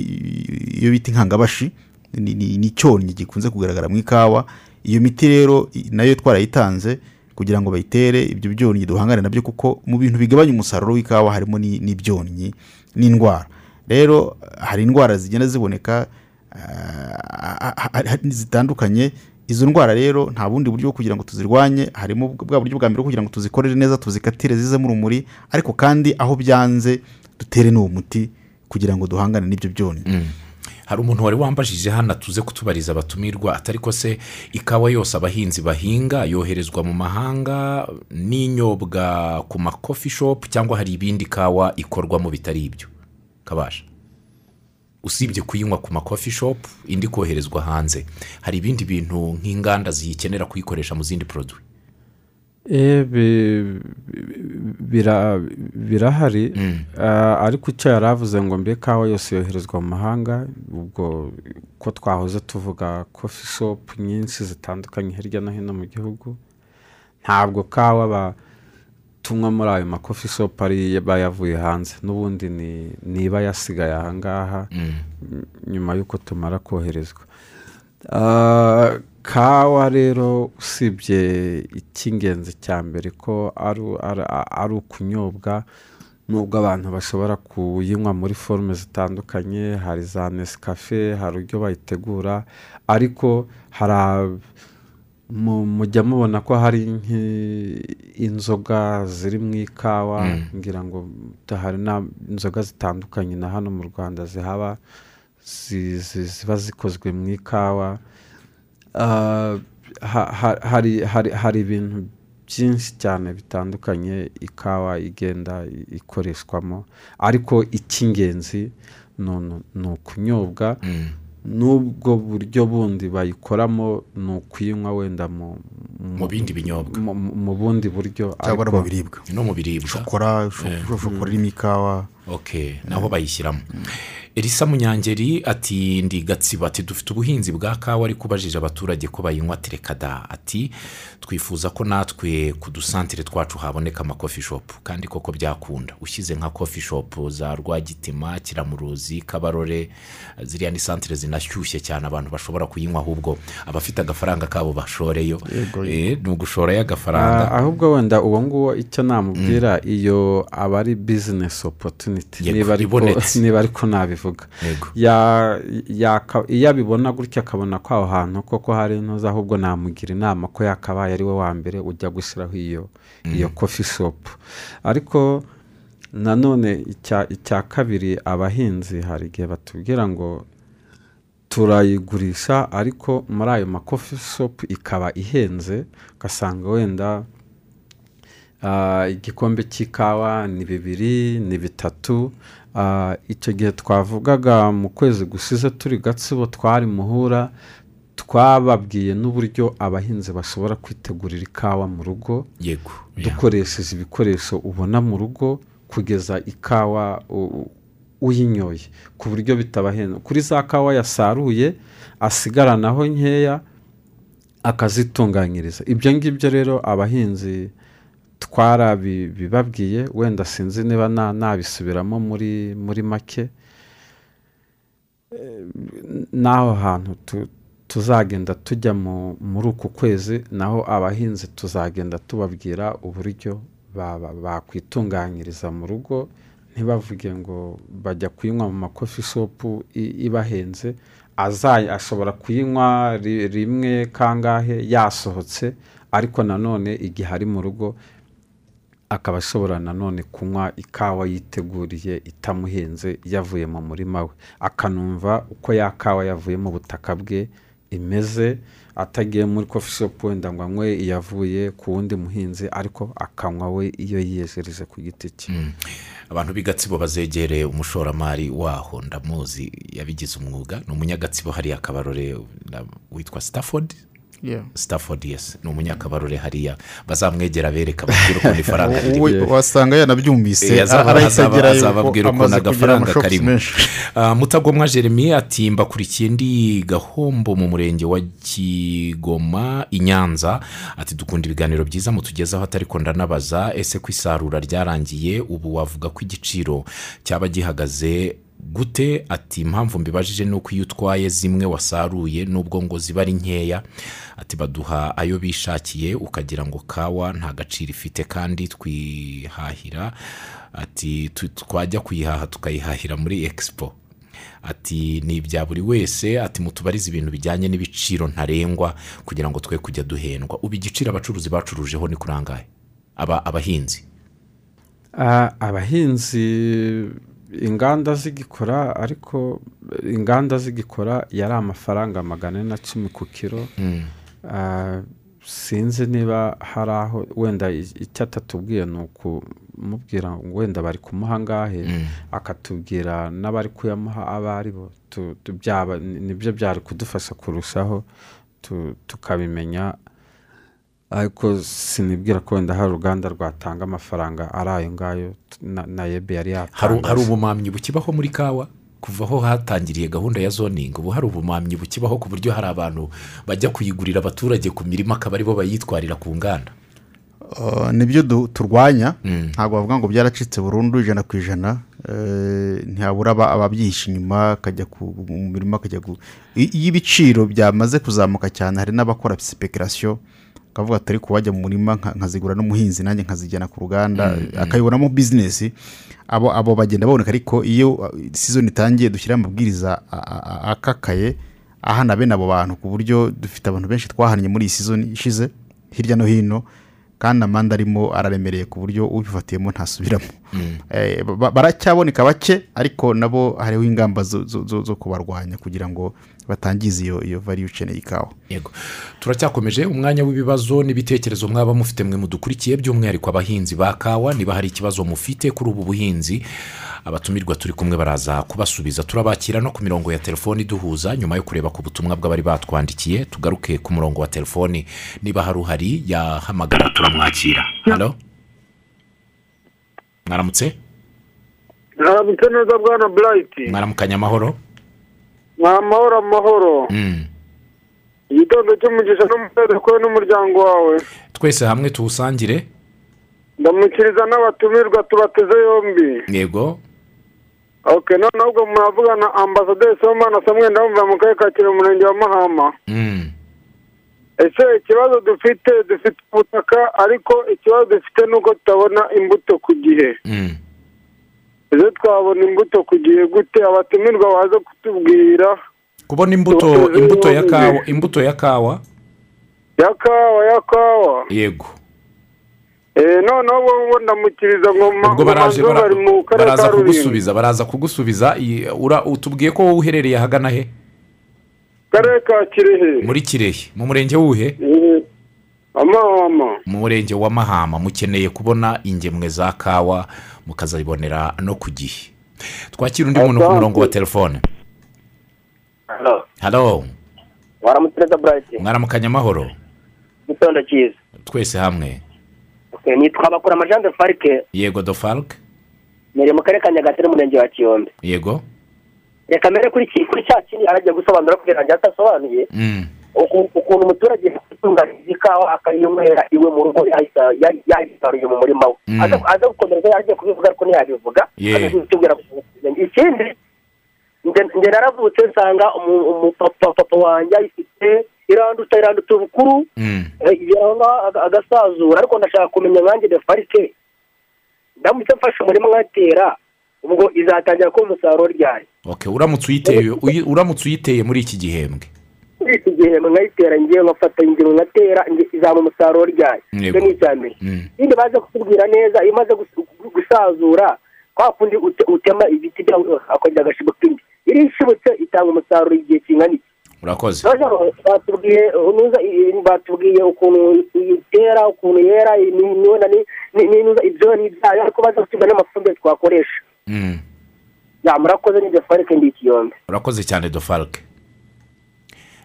iyo bita inkangabashi ni icyonnyi gikunze kugaragara mu ikawa. Iyo miti rero na yo twarayitanze kugira ngo bayitere ibyo byonnyi duhangane na byo kuko mu bintu bigabanya umusaruro w'ikawa harimo ni- n'ibyonnyi n'indwara. Rero hari indwara zigenda ziboneka ah, zitandukanye. Izo ndwara rero nta bundi buryo bwo kugira ngo tuzirwanye harimo bwa buryo bwa mbere bwo kugira ngo tuzikorere neza tuzikatire zizemo urumuri ariko kandi aho byanze dutere n'uwo muti kugira ngo duhangane n'ibyo byonnyi hari umuntu wari wambajije hano tuze kutubariza abatumirwa atari ko se ikawa yose abahinzi bahinga yoherezwa mu mahanga n'inyobwa ku makofi shopu cyangwa hari ibindi kawa ikorwamo bitari ibyo. Kabasha. Usibye kuyinywa ku makofi shopu indi koherezwa hanze. Hari ibindi bintu nk'inganda ziyikenera kuyikoresha mu zindi poroduwi Eh, bi- bi- bira- birahari. Ah, ariko icyo yari avuze ngo mbe kawa yose yoherezwa mu mahanga ubwo ko twahoze tuvuga kofi shopu nyinshi zitandukanye hirya no hino mu gihugu ntabwo kawa ba tunywa muri ayo makofi shopu ari iba yavuye hanze. N'ubundi ni niba yasigaye ahangaha nyuma y'uko tumara koherezwa. Ah, kawa rero usibye icy'ingenzi cya mbere ko ari ukunyobwa nubwo abantu bashobora kuyinywa muri forume zitandukanye hari za nesikafe hari uburyo bayitegura ariko hari mujya mubona ko hari nk'inzoga ziri mu ikawa ngira ngo hari n'inzoga zitandukanye na hano mu rwanda zihaba zi- zi- ziba zikozwe mu ikawa. Ah, ha- ha- hari ibintu byinshi cyane bitandukanye ikawa igenda ikoreshwamo. Ariko icy'ingenzi ni ni ukunyobwa. N'ubwo buryo bundi bayikoramo ni ukuyinywa wenda mu mu bindi binyobwa. mu- bundi buryo cyangwa no mu biribwa. No mu biribwa. Shokora sho- shokora irimo ikawa ok naho bayishyiramo. Elisa munyangeri ati ndi gatsibo ati dufite ubuhinzi bwa kawa ariko ubajije abaturage ko bayinywa terekada ati twifuza ko natwe ku dusantire twacu haboneka amakofi shopu kandi koko byakunda. Ushyize nka kofi shopu za rwagitima kiramuruzi kabarore ziriya ni santire zinashyushye cyane abantu bashobora kuyinywa ahubwo abafite agafaranga kabo bashoreyo. Eh, ni ugushorayo agafaranga. Ah, ahubwo wenda uwo nguwo icyo namubwira iyo aba ari bizinesi opotuniti Yego, niba ariko nabivuga iyo abibona gutya akabona ko aho hantu koko hari intuza ahubwo namugira inama ko yakabaye ari we wa mbere ujya gushyiraho iyo iyo kofi shopu ariko nanone icya kabiri abahinzi hari igihe batubwira ngo turayigurisha ariko muri ayo makofi shopu ikaba ihenze ugasanga wenda igikombe cy'ikawa ni bibiri ni bitatu. Ah, icyo gihe twavugaga mu kwezi gushize turi gatsibo twari muhura twababwiye n'uburyo abahinzi bashobora kwitegurira ikawa mu rugo. Yego dukoresheje ibikoresho ubona mu rugo kugeza ikawa uyinyoye ku buryo bitabahenze. Kuri za kawa yasaruye asigaranaho nkeya akazitunganyiriza. Ibyo ngibyo rero abahinzi twarabibabwiye wenda sinzi niba na- nabisubiramo muri muri make Eh, n'aho hantu tu- tuzagenda tujya mu- muri uku kwezi naho abahinzi tuzagenda tubabwira uburyo ba- ba- bakwitunganyiriza mu rugo ntibavuge ngo bajya kuyinywa mu makofi shopu i- ibahenze ashobora kuyinywa ri- rimwe kangahe yasohotse ariko nanone igihe ari mu rugo akaba ashobora nanone kunywa ikawa yiteguriye itamuhenze yavuye mu murima we. Akanumva uko ya kawa yavuye mu butaka bwe imeze atagiye muri kofi shopu wenda ngo anywe iyavuye ku wundi muhinzi ariko akanywa we iyo yiyejereje ku giti cye. Abantu b'igatsibo bazegere umushoramari waho ndamuzi yabigize umwuga. Ni umunyagatsibo hariya akabarore witwa stafford. Stafford ni umunyakabarore hariya. Bazamwegera bereka babwire ukuntu ifaranga riri wasanga yanabyumvise. Eh, azababwira ukuntu agafaranga karimo. Ah, mutagomwa jeremy ati mbakurikiye ndi gahombo mu murenge wa kigoma i nyanza. Ati dukunda ibiganiro byiza mutugezaho atariko ndanabaza ese ko isarura ryarangiye ubu wavuga ko igiciro cyaba gihagaze gute ati impamvu mbibajije ni uko iyo utwaye zimwe wasaruye nubwo ngo ziba ari nkeya. Ati baduha ayo bishakiye ukagira ngo kawa nta gaciro ifite kandi twihahira. Ati twajya kuyihaha tukayihahira muri expo. Ati ni ibya buri wese ati mutubarize ibintu bijyanye n'ibiciro ntarengwa kugira ngo twe kujya duhendwa. Ubu igiciro abacuruzi bacurujeho ni kurangaye aba abahinzi. Ah, abahinzi inganda zigikora ariko inganda zigikora yari amafaranga magana ane na cumi ku kiro. Ah, sinzi niba hari aho wenda icyo atatubwiye ni ukumubwira ngo wenda bari kumuha angahe akatubwira n'abari kuyamuha abo ari bo. Nibyo byari kudufasha kurushaho tu- tukabimenya ariko sinibwira ko wenda hari uruganda rwatanga amafaranga ari ayo ngayo na- yebe yari hari yatangaje hari ubumamyi bukibaho muri kawa? Kuva aho hatangiriye gahunda ya zoningi ubu hari ubumamyi bukibaho ku buryo hari abantu bajya kuyigurira abaturage ku mirima akaba ari bo bayitwarira ku nganda? Uh, ni byo turwanya. Ntabwo bavuga ngo byaracitse burundu ijana ku ijana. Eh, ntihabura aba- ababyihisha inyuma akajya ku- mu mirima akajya iyo ibiciro byamaze kuzamuka cyane hari n'abakora sipekerasiyo akavuga atari kuwajya mu murima nka- nkazigura n'umuhinzi nanjye nkazijyana ku ruganda. Akayibonamo bizinesi abo abo bagenda baboneka ariko iyo uh, season itangiye dushyiraho amabwiriza akakaye ahana bene abo bantu ku buryo dufite abantu benshi twahannye muri iyi season ishize hirya no hino. Kandi amande arimo araremereye ku buryo ubifatiyemo ntasubiramo. Eh, ba- baracyaboneka bake ariko nabo hariho ingamba zo- kubarwanya kugira ngo batangize iyo iyo chain y'ikawa. Yego. Turacyakomeje umwanya w'ibibazo n'ibitekerezo mwaba mufite mwe mudukurikiye by'umwihariko abahinzi ba kawa niba hari ikibazo mufite kuri ubu buhinzi abatumirwa turi kumwe baraza kubasubiza. Turabakira no ku mirongo ya telefoni duhuza nyuma yo kureba ku butumwa bw'abari batwandikiye tugaruke ku murongo wa telefoni. Niba hari uhari yahamagara. Turamwakira. Halo? Mwaramutse? Ntaramutse neza bwana burayiti mwaramukanya amahoro? Ni amahoro. Amahoro Mm. igitondo cy'umugisha n'umutekano n'umuryango wawe. Twese hamwe tuwusangire. Ndamukiriza n'abatumirwa tubateze yombi. Yego. Oke noneho ubwo muravugana ambasaderi somana samwe ndamubwira mu karere ka kirehe umurenge wa mahama. Mm. ese ikibazo dufite dufite ubutaka ariko ikibazo dufite ni uko tutabona imbuto ku gihe. Mm. ese twabona imbuto ku gihe gute? Abatumirwa baza kutubwira. Kubona imbuto imbuto ya kawa imbuto ya kawa? Ya kawa ya kawa. Yego. Noneho bo ndamukiriza ngo bara- bari mu karere baraza ka kugusubiza baraza kugusubiza. Iyi- ura- utubwiye ko wowe uherereye ahagana he? Karere ka kirehe. Muri kirehe. Mu murenge wuhe? Eh, amahama. Mu murenge wa mahama. Mukeneye kubona ingemwe za kawa mukazibonera no ku gihe. Twakira undi muntu ku murongo wa telefone. Halo, halo waramutse neza burayiti mwaramukanya amahoro. Twese hamwe. Nitwa bakura amajande farike yego do falk. Niri mu karere ka nyagatare umurenge wa kiyombe. Yego. Reka mbere kuri cya kindi aragiye gusobanura kugira ngo atasobanuye. Mm. uku- ukuntu umuturage atunganyiriza ikawa akayinywera iwe mu rugo yayisaruye mu murima we. Mm. aza gukomereza yagiye kubivuga ariko ntiyabivuga. Kutubwira ikindi nge naravutse nsanga umu- umupapa papa wanjye ayifite iranduta iranduta ubukuru Mm. aga- agasazura ariko ndashaka kumenya nkanjye de farike ndamutse mfashe umurima nkatera ubwo izatangira kuba umusaruro ryari? Uramutse uyiteye uyi- uramutse uyiteye muri iki gihembwe? Muri iki gihe nkayitera ngewe nkafata ingemwe nkatera izaba umusaruro ryari? Icyo ni icya mbere. Mm. ikindi baze kutubwira neza iyo umaze gus- gusazura kwa kundi ute- utema ibiti byawe akongera agashibuka indi iyo ishibutse itanga umusaruro igihe kingana iki? Urakoze noneho batubwiye ukuntu itera ukuntu yera i- ni- ni- ni- ni- ibyo n'ibyayo ariko baza kutubwira n'amafumbire twakoresha. Mm. ya murakoze n'ibyo farike ndi ikiyombe urakoze cyane do falk.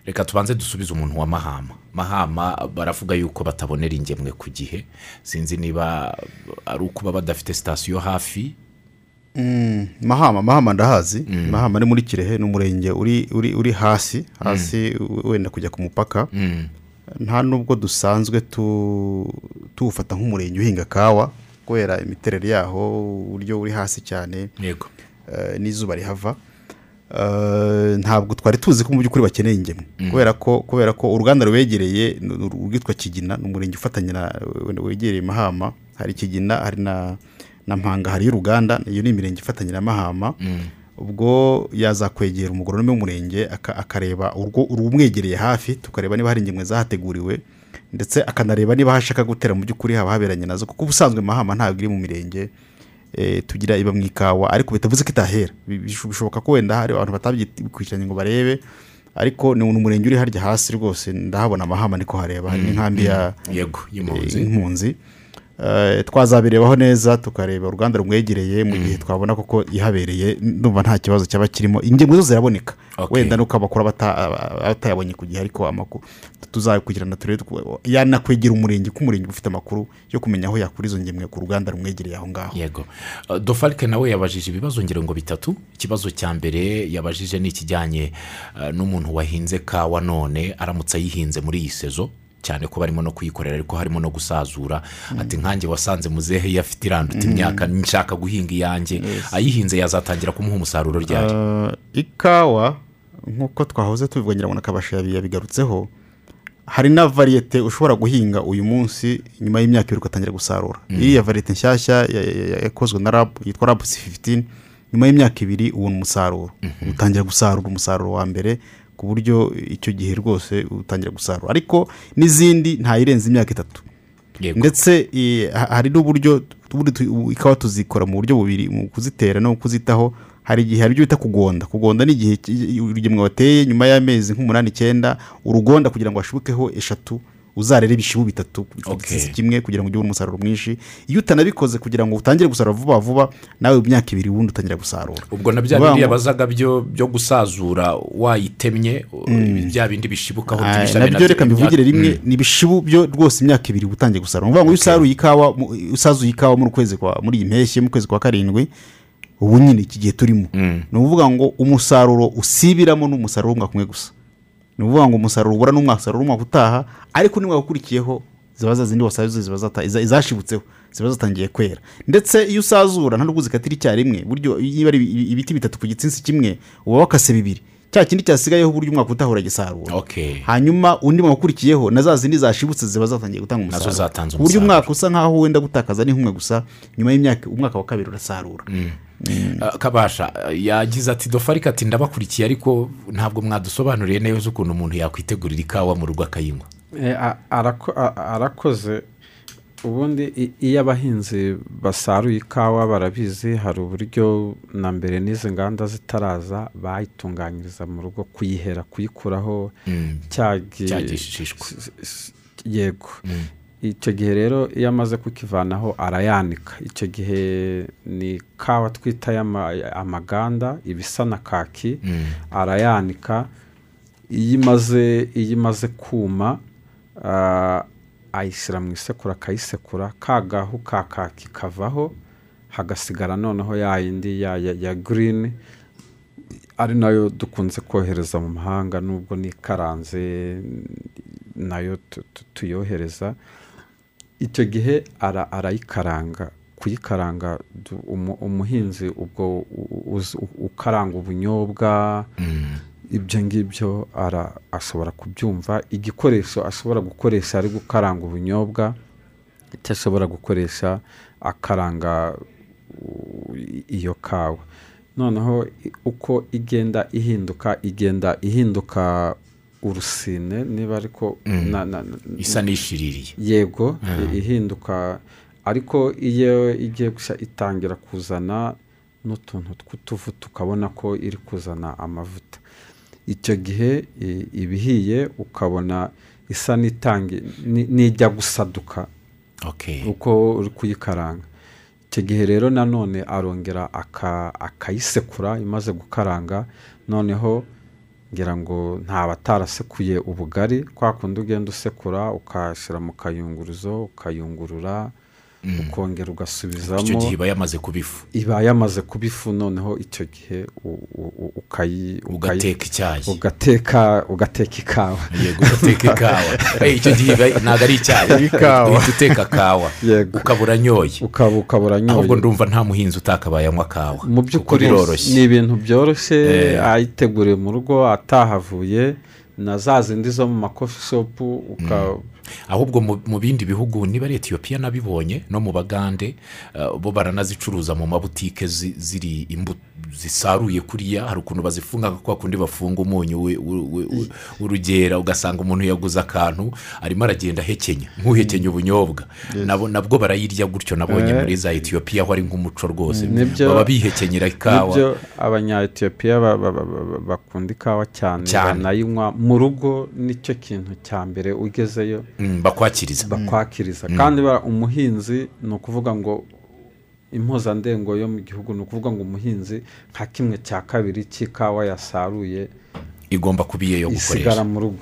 Reka tubanze dusubize umuntu wa mahama. Mahama baravuga yuko batabonera ingemwe ku gihe. Sinzi niba ari ukuba badafite sitasiyo hafi. Mahama mahama ndahazi. Mahama ni muri kirehe ni umurenge uri uri uri hasi hasi wenda kujya ku mupaka. Mm. nta nubwo dusanzwe tu- tuwufata nk'umurenge uhinga kawa kubera imiterere yaho uburyo uri hasi cyane eh, n'izuba rihava. Eh, ntabwo twari tuzi ko mu by'ukuri bakeneye ingemwe. Kubera ko kubera ko uruganda rubegereye urwitwa kigina ni umurenge ufatanya na wegereye mahama hari kigina hari na na mpanga hari y'uruganda iyo ni imirenge ifatanya na mahama. Ubwo yazakwegera umugoronome w'umurenge aka- akareba urwo urumwegereye hafi tukareba niba hari ingemwe zahateguriwe ndetse akanareba niba hashaka gutera mu by'ukuri haba haberanye na zo kuko ubusanzwe mahama ntabwo iri mu mirenge eh, tugira iba mu ikawa ariko bitavuze ko itahera. Bi- bisho- bishoboka ko wenda hari abantu batabikurikiranye ngo barebe ariko ni umurenge uri harya hasi rwose ndahabona amahama niko hareba. Hari n'inkambi ya yego y'impunzi. impunzi Eh, twazabirebaho neza tukareba uruganda rumwegereye mu gihe twabona koko ihabereye ndumva nta kibazo cyaba kirimo. Ingemwe zo ziraboneka. Wenda nuko amakuru aba ata- batayabonye ku gihe ariko amakuru. Tuzakurikirana turebe yanakwegera umurenge ko umurenge ufite amakuru yo kumenya aho yakura izo ngemwe ku ruganda rumwegereye aho ngaho. Yego. Uh, do falk nawe yabajije ibibazo ngira ngo bitatu. Ikibazo cya mbere yabajije ni ikijyanye uh, n'umuntu wahinze kawa none aramutse ayihinze muri iyi sezo. Cyane ko barimo no kuyikorera ariko harimo no gusazura. Ati nkanjye wasanze muzehe iyo afite iranduta imyaka nshaka guhinga iyanjye. Ayihinze yazatangira kumuha umusaruro ryari? Eh, ikawa nk'uko twahoze tubivuga ngira ngo na kabasha yabi- yabigarutseho hari na variyete ushobora guhinga uyu munsi nyuma y'imyaka ibiri ugatangira gusarura. Iriya variyete nshyashya ya- ya- ya- yakozwe na rabu yitwa rabu si fifitini nyuma y'imyaka ibiri ubona umusaruro. Utangira gusarura umusaruro wa mbere ku buryo icyo gihe rwose utangira gusarura. Ariko n'izindi ntayirenze imyaka itatu. Ndetse ha- hari n'uburyo ikawa tuzikora mu buryo bubiri mu kuzitera no kuzitaho. Hari igihe hari ibyo bita kugonda. Kugonda ni igihe urugemwe wateye nyuma y'amezi nk'umunani icyenda urugonda kugira ngo hashibukeho eshatu uzarere ibishibu bitatu kimwe kugira ngo ugire umusaruro mwinshi. Iyo utanabikoze kugira ngo utangire gusarura vuba vuba nawe mu myaka ibiri ubundi utangira gusarura. Ubwo na bya ngo- yabazaga byo gusazura wayitemye bya bindi bishibukaho Ah, na byo reka mbivugire rimwe ni ibishibu byo rwose imyaka ibiri utangiye gusarura. Ni ukuvuga ngo iyo usaruye ikawa usazuye ikawa muri kwezi kwa muri iyi mpeshyi mu kwezi kwa karindwi ubu nyine iki gihe turimo. Ni ukuvuga ngo umusaruro usibiramo ni umusaruro w'umwaka umwe gusa. Ni ukuvuga ngo umusaruro ubura n'umwasaruro w'umwaka utaha ariko n'umwaka ukurikiyeho ziba za zindi iza- izashibutseho ziba zatangiye kwera. Ndetse iyo usazura nta nubwo zikatira icyarimwe buryo niba ari ibi- ibiti bitatu ku gitsinsi kimwe uba wakase bibiri. Cya kindi cyasigayeho uburyo umwaka utaha uragisarura. Hanyuma undi mwaka ukurikiyeho na za zindi zashibutse ziba zatangiye gutanga umusaruro. ku buryo umwaka usa nkaho wenda gutakaza ni nk'umwe gusa nyuma y'imyaka umwaka wa kabiri urasarura. Ah, kabasha ah, yagize ati dofarika ati ndabakurikiye ariko ntabwo mwadusobanuriye neza ukuntu umuntu yakwitegurira ikawa mu rugo akayinywa Eh, arakoze. Ubundi iyo abahinzi basaruye ikawa barabizi hari uburyo na mbere n'izi nganda zitaraza bayitunganyiriza mu rugo kuyihera kuyikuraho cya gi- Cya yego. Icyo gihe rero iyo amaze kukivanaho arayanika. Icyo gihe ni kawa twita amaganda ibisa na kaki arayanika. Iyo imaze iyo imaze kuma ah, ayishyira mu isekuru akayisekura ka gahu ka kaki kavaho hagasigara noneho ya yindi ya, ya, ya girini ari na yo dukunze kohereza mu mahanga nubwo n'ikaranze na yo tu- tu- tuyohereza. Icyo gihe ara- arayikaranga kuyikaranga umuhinzi ubwo ukaranga ubunyobwa ibyo ngibyo ashobora kubyumva. Igikoresho ashobora gukoresha ari gukaranga ubunyobwa icyo ashobora gukoresha akaranga iyo kawa. Noneho uko igenda ihinduka igenda ihinduka urusine niba ariko na- isa n'ishiririye. Yego i- ihinduka ariko iyo igiye gushya itangira kuzana n'utuntu tw'utuvu tukabona ko iri kuzana amavuta. Icyo gihe ibihiye ukabona isa n'itangi ni- n'ijya gusaduka. Uko uri kuyikaranga. Icyo gihe rero nanone arongera aka- akayisekura imaze gukaranga noneho ngira ngo ntaba atarasekuye ubugari kwa kundi ugenda usekura ukashyira mu kayunguruzo ukayungurura ukongera ugasubizamo. Icyo gihe iba yamaze kuba ifu. Iba yamaze kuba ifu noneho icyo gihe ukayi- ugateka icyayi. Ugateka ugateka ikawa. Yego ugateka ikawa. <laughs> Icyo gihe ntabwo ari icyayi. Ikawa. uhita uteka kawa. Yego. ukaba uranyoye ukaba uranyoye ahubwo ndumva nta muhinzi utakabaye anywa kawa. Mu by'ukuri ni ibintu byoroshye Eh. ayiteguriye mu rugo atahavuye na za zindi zo mu makofi shopu uka ahubwo mu- bindi bihugu niba ari etiyopiya nabibonye no mu bagande eh, bo baranazicuruza mu mabutike zi- ziri imbuto zisaruye kuriya hari ukuntu bazifunga kwa kundi bafunga umunyu w'urugera ugasanga umuntu yaguze akantu arimo aragenda ahekenya nk'uhekenya ubunyobwa. Nabo- nabwo barayirya gutyo nabonye Eh. muri za etiyopiya aho ari nk'umuco rwose. Nibyo- baba bihekenyera ikawa. ni byo ba- ba- bakunda ikawa cyane. Banayinywa mu rugo ni cyo kintu cya mbere ugezeyo. Mm, bakwakiriza. Bakwakiriza. Kandi umuhinzi ni ukuvuga ngo impuzandengo yo mu gihugu ni ukuvuga ngo umuhinzi nka kimwe cya kabiri cy'ikawa yasaruye igomba kuba iye yo isigara gukoresha mu rugo.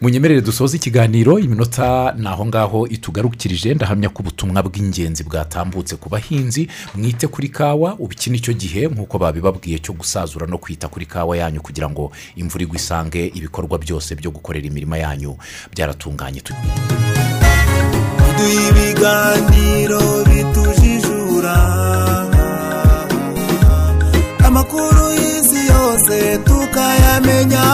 Munyemerere dusoze ikiganiro iminota ni aho ngaho itugarukirije ndahamya ko ubutumwa bw'ingenzi bwatambutse ku bahinzi mwite kuri kawa ubu iki ni cyo gihe nk'uko babibabwiye cyo gusazura no kwita kuri kawa yanyu kugira ngo imvura igwe isange ibikorwa byose byo gukorera imirima yanyu. Byaratunganye tugura amakuru y'isi yose tukayamenya.